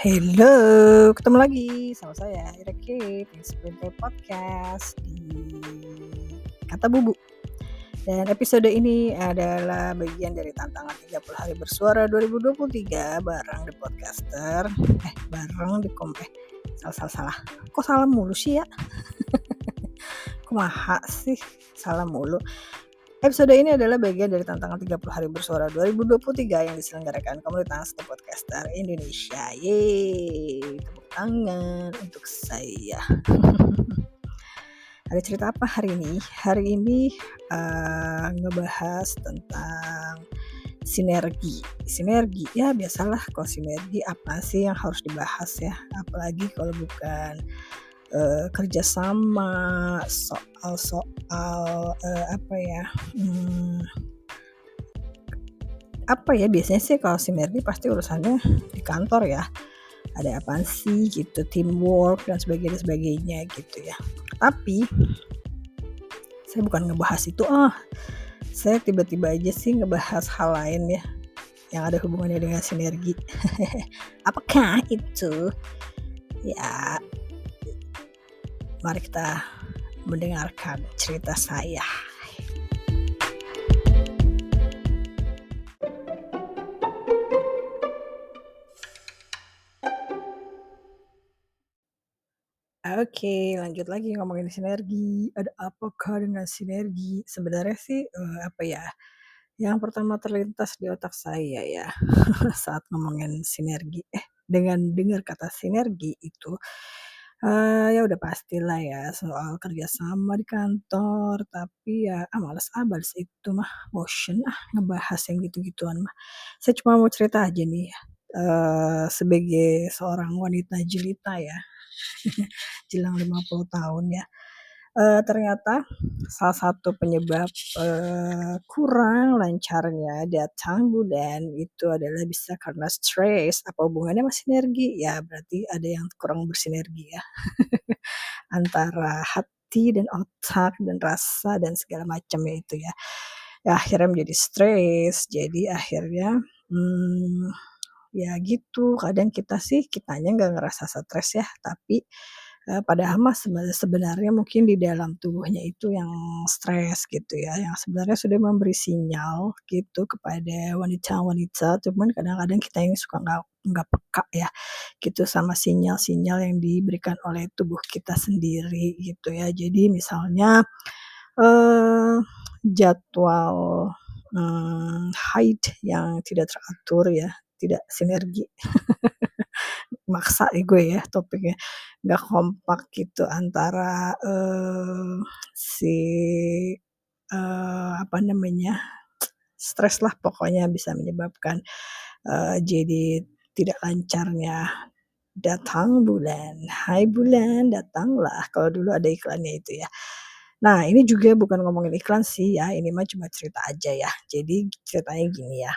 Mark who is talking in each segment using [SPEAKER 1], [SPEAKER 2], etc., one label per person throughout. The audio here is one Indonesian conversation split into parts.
[SPEAKER 1] Hello, ketemu lagi sama saya Ira Kate di Podcast di Kata Bubu. Dan episode ini adalah bagian dari tantangan 30 hari bersuara 2023 bareng The Podcaster. Eh, bareng di kom eh salah salah. Kok salah mulu sih ya? Kumaha sih salah mulu. Episode ini adalah bagian dari tantangan 30 hari bersuara 2023 yang diselenggarakan komunitas The Podcaster Indonesia. Yeay, tepuk tangan untuk saya. Ada cerita apa hari ini? Hari ini uh, ngebahas tentang sinergi. Sinergi, ya biasalah kalau sinergi apa sih yang harus dibahas ya. Apalagi kalau bukan uh, kerjasama soal-soal uh, apa ya hmm, apa ya biasanya sih kalau sinergi pasti urusannya di kantor ya. Ada apa sih gitu teamwork dan sebagainya sebagainya gitu ya. Tapi saya bukan ngebahas itu ah saya tiba-tiba aja sih ngebahas hal lain ya yang ada hubungannya dengan sinergi apakah itu? Ya Mari kita mendengarkan cerita saya. Oke, lanjut lagi ngomongin sinergi. Ada apakah dengan sinergi? Sebenarnya sih uh, apa ya? Yang pertama terlintas di otak saya ya saat ngomongin sinergi. Eh, dengan dengar kata sinergi itu Uh, ya udah pastilah ya soal kerjasama di kantor, tapi ya, ah, males ah itu mah, bosen ah ngebahas yang gitu-gituan mah. Saya cuma mau cerita aja nih uh, sebagai seorang wanita jelita ya, jelang 50 tahun ya uh, ternyata salah satu penyebab uh, kurang lancarnya datang bulan itu adalah bisa karena stres. Apa hubungannya sama sinergi? Ya berarti ada yang kurang bersinergi ya antara hati dan otak dan rasa dan segala macamnya itu ya. Ya akhirnya menjadi stres. Jadi akhirnya hmm, ya gitu. Kadang kita sih kitanya nggak ngerasa stres ya, tapi uh, padahal mah sebenarnya mungkin di dalam tubuhnya itu yang stres gitu ya, yang sebenarnya sudah memberi sinyal gitu kepada wanita-wanita, cuman kadang-kadang kita ini suka nggak nggak peka ya gitu sama sinyal-sinyal yang diberikan oleh tubuh kita sendiri gitu ya. Jadi misalnya uh, jadwal hmm, haid yang tidak teratur ya, tidak sinergi. maksa ya gue ya topiknya. Nggak kompak gitu antara uh, si uh, apa namanya stres lah pokoknya bisa menyebabkan uh, jadi tidak lancarnya datang bulan. Hai bulan datanglah. Kalau dulu ada iklannya itu ya. Nah ini juga bukan ngomongin iklan sih ya ini mah cuma cerita aja ya. Jadi ceritanya gini ya.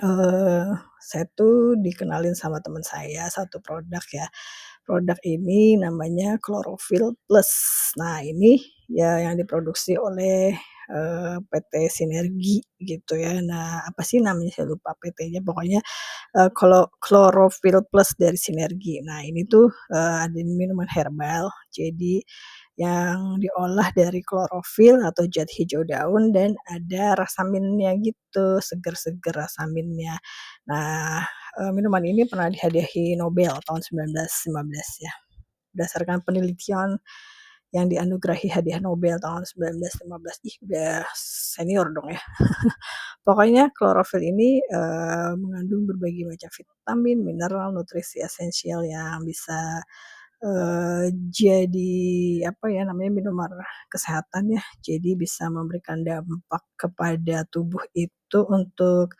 [SPEAKER 1] Uh, saya tuh dikenalin sama teman saya satu produk ya. Produk ini namanya Chlorophyll Plus. Nah, ini ya yang diproduksi oleh uh, PT Sinergi gitu ya. Nah, apa sih namanya saya lupa PT-nya. Pokoknya uh, kalau Chlorophyll Plus dari Sinergi. Nah, ini tuh uh, ada minuman herbal. Jadi yang diolah dari klorofil atau zat hijau daun dan ada rasa mintnya gitu, seger-seger rasa mintnya. Nah, eh, minuman ini pernah dihadiahi Nobel tahun 1915 ya. Berdasarkan penelitian yang dianugerahi hadiah Nobel tahun 1915. Ih, udah senior dong ya. Pokoknya klorofil ini uh, mengandung berbagai macam vitamin, mineral, nutrisi esensial yang bisa uh, jadi apa ya namanya minuman kesehatan ya. Jadi bisa memberikan dampak kepada tubuh itu untuk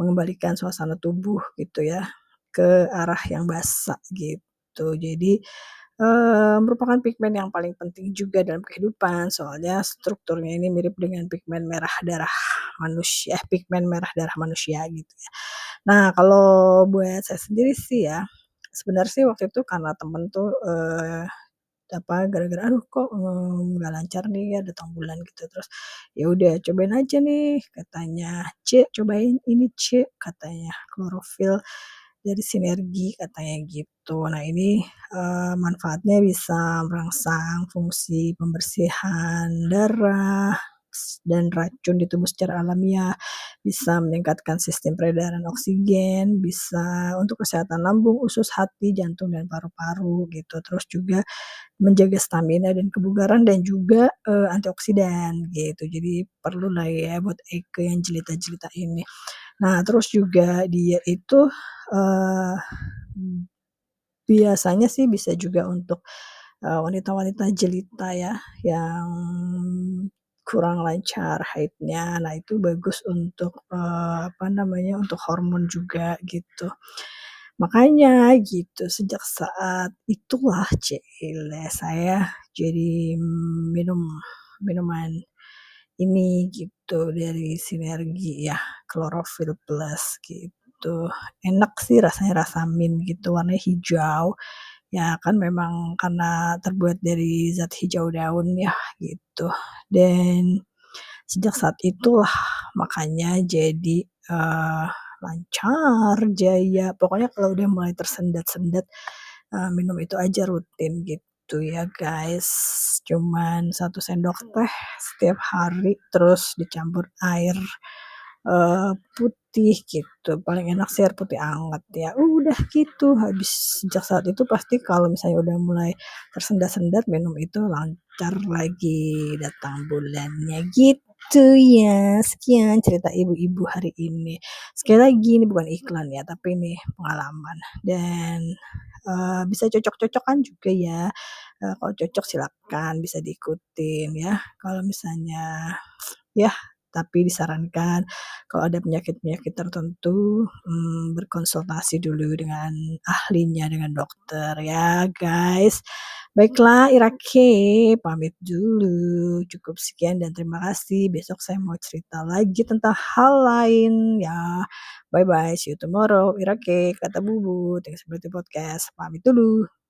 [SPEAKER 1] mengembalikan suasana tubuh gitu ya ke arah yang basah gitu. Jadi uh, merupakan pigmen yang paling penting juga dalam kehidupan soalnya strukturnya ini mirip dengan pigmen merah darah manusia, pigmen merah darah manusia gitu ya. Nah, kalau buat saya sendiri sih ya sebenarnya sih waktu itu karena temen tuh uh, apa gara-gara aduh kok nggak lancar nih ya datang bulan gitu. Terus ya udah cobain aja nih katanya. C cobain ini C katanya. Klorofil dari sinergi katanya gitu. Nah ini, eee, manfaatnya bisa merangsang fungsi pembersihan darah dan racun di tubuh secara alamiah, bisa meningkatkan sistem peredaran oksigen, bisa untuk kesehatan lambung, usus, hati, jantung, dan paru-paru gitu. Terus juga menjaga stamina dan kebugaran dan juga, eee, antioksidan gitu. Jadi perlulah ya buat Eke yang jelita-jelita ini. Nah terus juga dia itu, eee, biasanya sih bisa juga untuk, eee, wanita-wanita jelita ya yang kurang lancar haidnya. Nah itu bagus untuk, eee, apa namanya, untuk hormon juga gitu. Makanya gitu sejak saat itulah cile saya jadi minum minuman ini gitu dari sinergi ya, klorofil plus gitu. Enak sih rasanya, rasa mint gitu warnanya hijau, ya kan memang karena terbuat dari zat hijau daun ya gitu. Dan sejak saat itulah makanya jadi, eee, lancar, jaya, pokoknya kalau udah mulai tersendat-sendat, eee, minum itu aja rutin gitu ya guys. Cuman 1 sendok teh setiap hari, terus dicampur air, eee, putih gitu, paling enak sih air putih anget ya, udah gitu. Habis sejak saat itu pasti kalau misalnya udah mulai tersendat-sendat minum itu lancar lagi datang bulannya gitu ya. Sekian cerita ibu-ibu hari ini. Sekali lagi ini bukan iklan ya, tapi ini pengalaman dan, eee, bisa cocok-cocokan juga ya, eee, kalau cocok silakan bisa diikutin ya. Kalau misalnya yah tapi disarankan kalau ada penyakit-penyakit tertentu, mmm, berkonsultasi dulu dengan ahlinya, dengan dokter ya guys. Baiklah Ira-K pamit dulu, cukup sekian dan terima kasih. Besok saya mau cerita lagi tentang hal lain ya. Bye-bye, see you tomorrow. Ira-K, kata Bubut, Thanks for the podcast, pamit dulu.